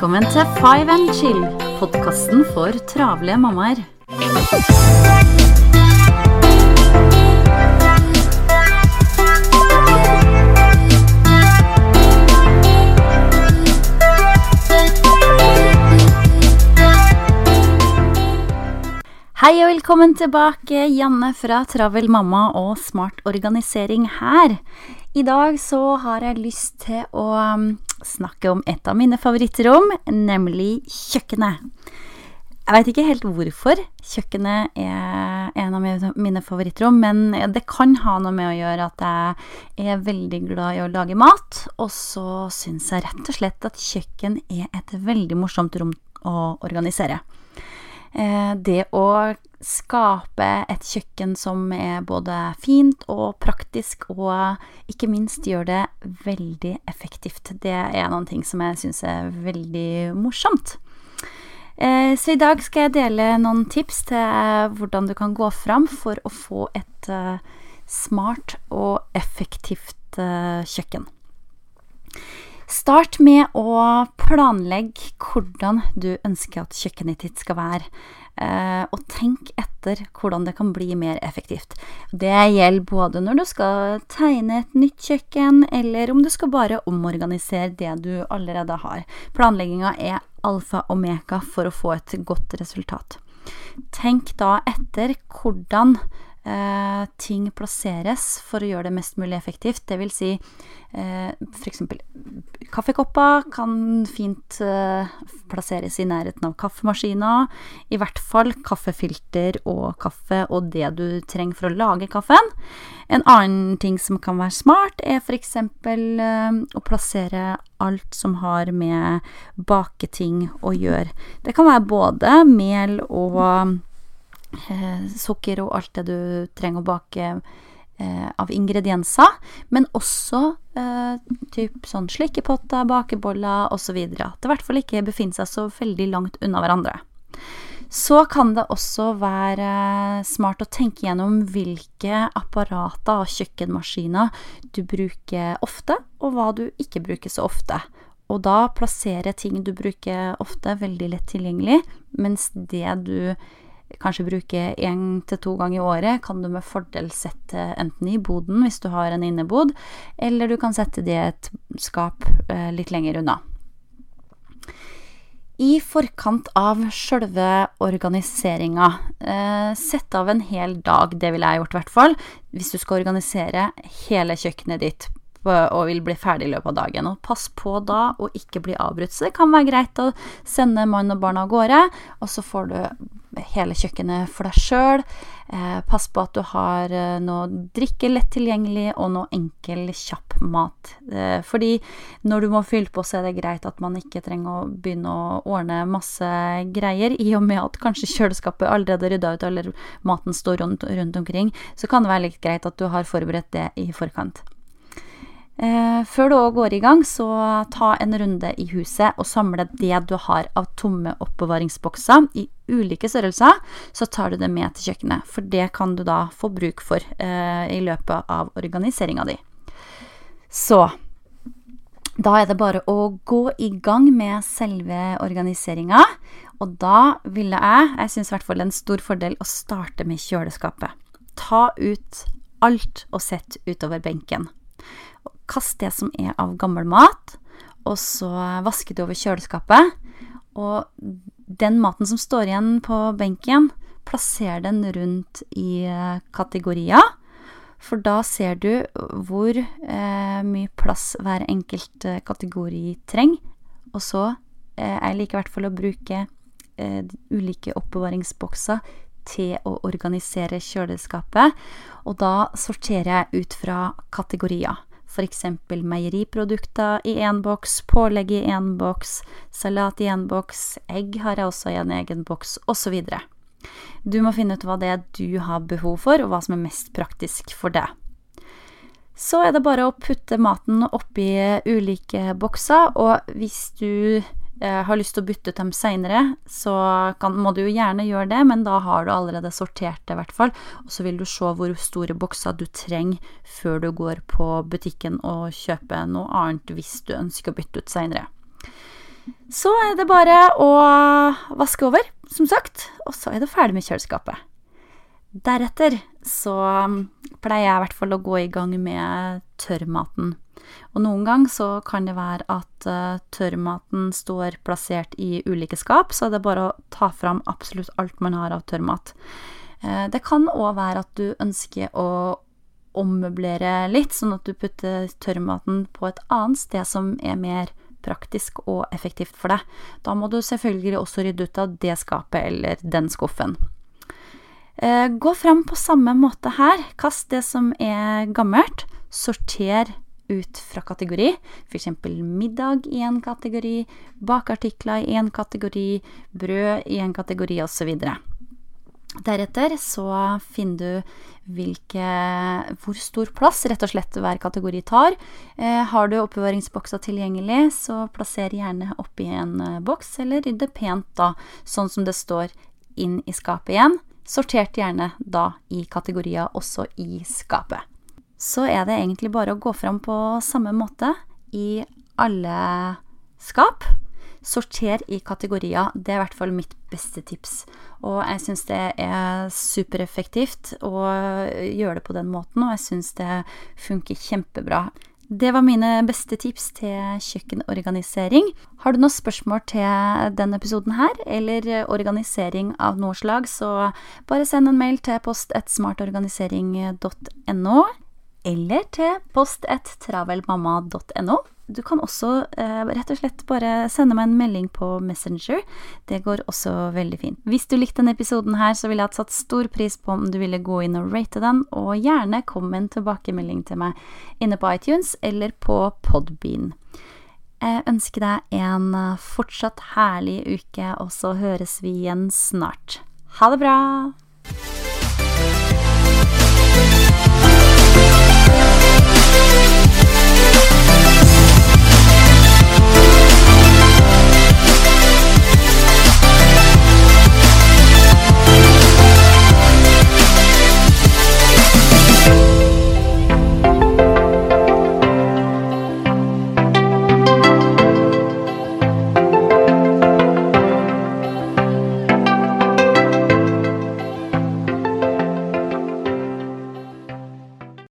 Velkommen til Five and Chill, podkasten for travle mammaer. Hei og velkommen tilbake, Janne fra Travel mamma og Smart organisering her. I dag så har jeg lyst til å um, snakke om et av mine favorittrom, nemlig kjøkkenet. Jeg veit ikke helt hvorfor kjøkkenet er en av mine favorittrom, men det kan ha noe med å gjøre at jeg er veldig glad i å lage mat, og så syns jeg rett og slett at kjøkken er et veldig morsomt rom å organisere. Eh, det å skape et kjøkken som er både fint og praktisk, og ikke minst gjør det veldig effektivt. Det er noen ting som jeg syns er veldig morsomt. Eh, så i dag skal jeg dele noen tips til hvordan du kan gå fram for å få et eh, smart og effektivt kjøkken. Start med å planlegge hvordan du ønsker at kjøkkenet ditt skal være. Eh, og tenk etter hvordan det kan bli mer effektivt. Det gjelder både når du skal tegne et nytt kjøkken, eller om du skal bare omorganisere det du allerede har. Planlegginga er alfa og omega for å få et godt resultat. Tenk da etter hvordan ting plasseres for å gjøre det mest mulig effektivt. Det vil si eh, f.eks. kaffekopper kan fint eh, plasseres i nærheten av kaffemaskina. I hvert fall kaffefilter og kaffe og det du trenger for å lage kaffen. En annen ting som kan være smart, er f.eks. Eh, å plassere alt som har med baketing å gjøre. Det kan være både mel og eh, sukker og alt det du trenger å bake eh, av ingredienser, men også eh, typ sånn slikkepotter, bakeboller osv. At det i hvert fall ikke befinner seg så veldig langt unna hverandre. Så kan det også være smart å tenke gjennom hvilke apparater og kjøkkenmaskiner du bruker ofte, og hva du ikke bruker så ofte. Og da plassere ting du bruker ofte, veldig lett tilgjengelig, mens det du kanskje bruke én til to ganger i året, kan du med fordel sette enten i boden hvis du har en innebod, eller du kan sette det i et skap eh, litt lenger unna. I forkant av sjølve organiseringa, eh, sett av en hel dag, det ville jeg gjort i hvert fall, hvis du skal organisere hele kjøkkenet ditt og vil bli ferdig i løpet av dagen. Og pass på da å ikke bli avbrutt. Så det kan være greit å sende mann og barn av gårde, og så får du hele kjøkkenet for deg sjøl. Eh, pass på at du har eh, noe drikke lett tilgjengelig, og noe enkel, kjapp mat. Eh, fordi når du må fylle på, så er det greit at man ikke trenger å begynne å ordne masse greier, i og med at kanskje kjøleskapet allerede rydda ut, eller maten står rundt, rundt omkring. Så kan det være litt greit at du har forberedt det i forkant. Før du òg går i gang, så ta en runde i huset og samle det du har av tomme oppbevaringsbokser i ulike størrelser. Så tar du det med til kjøkkenet, for det kan du da få bruk for eh, i løpet av organiseringa di. Så da er det bare å gå i gang med selve organiseringa. Og da ville jeg, jeg syns i hvert fall det er en stor fordel, å starte med kjøleskapet. Ta ut alt og sett utover benken. Kast det som er av gammel mat, og så vaske det over kjøleskapet. Og den maten som står igjen på benken, plasser den rundt i eh, kategorier. For da ser du hvor eh, mye plass hver enkelt eh, kategori trenger. Og så eh, jeg liker i hvert fall å bruke eh, ulike oppbevaringsbokser til å organisere kjøleskapet. Og da sorterer jeg ut fra kategorier f.eks. meieriprodukter i én boks, pålegg i én boks, salat i én boks, egg har jeg også i en egen boks, osv. Du må finne ut hva det er du har behov for, og hva som er mest praktisk for deg. Så er det bare å putte maten oppi ulike bokser, og hvis du har lyst til å bytte ut dem seinere, så kan, må du jo gjerne gjøre det, men da har du allerede sortert det, i hvert fall. Og så vil du se hvor store bokser du trenger før du går på butikken og kjøper noe annet hvis du ønsker å bytte ut seinere. Så er det bare å vaske over, som sagt, og så er det ferdig med kjøleskapet. Deretter så pleier jeg i hvert fall å gå i gang med tørrmaten. Og noen gang så kan det være at uh, tørrmaten står plassert i ulike skap, så det er bare å ta fram absolutt alt man har av tørrmat. Uh, det kan òg være at du ønsker å ommøblere litt, sånn at du putter tørrmaten på et annet sted som er mer praktisk og effektivt for deg. Da må du selvfølgelig også rydde ut av det skapet eller den skuffen. Eh, gå fram på samme måte her. Kast det som er gammelt. Sorter ut fra kategori, f.eks. middag i en kategori, bakeartikler i en kategori, brød i en kategori osv. Deretter så finner du hvilke, hvor stor plass rett og slett hver kategori tar. Eh, har du oppbevaringsbokser tilgjengelig, så plasser gjerne oppi en eh, boks, eller rydd pent da, sånn som det står inn i skapet igjen. Sortert gjerne da i kategorier også i skapet. Så er det egentlig bare å gå fram på samme måte i alle skap sorter i kategorier. Det er i hvert fall mitt beste tips. Og jeg syns det er supereffektivt å gjøre det på den måten, og jeg syns det funker kjempebra. Det var mine beste tips til kjøkkenorganisering. Har du noen spørsmål til denne episoden her, eller organisering av noe slag, så bare send en mail til post1smartorganisering.no, eller til post1travelmamma.no. Du kan også eh, rett og slett bare sende meg en melding på Messenger. Det går også veldig fint. Hvis du likte denne episoden her, så ville jeg hatt satt stor pris på om du ville gå inn og rate den, og gjerne kom med en tilbakemelding til meg inne på iTunes eller på Podbean. Jeg ønsker deg en eh, fortsatt herlig uke, og så høres vi igjen snart. Ha det bra!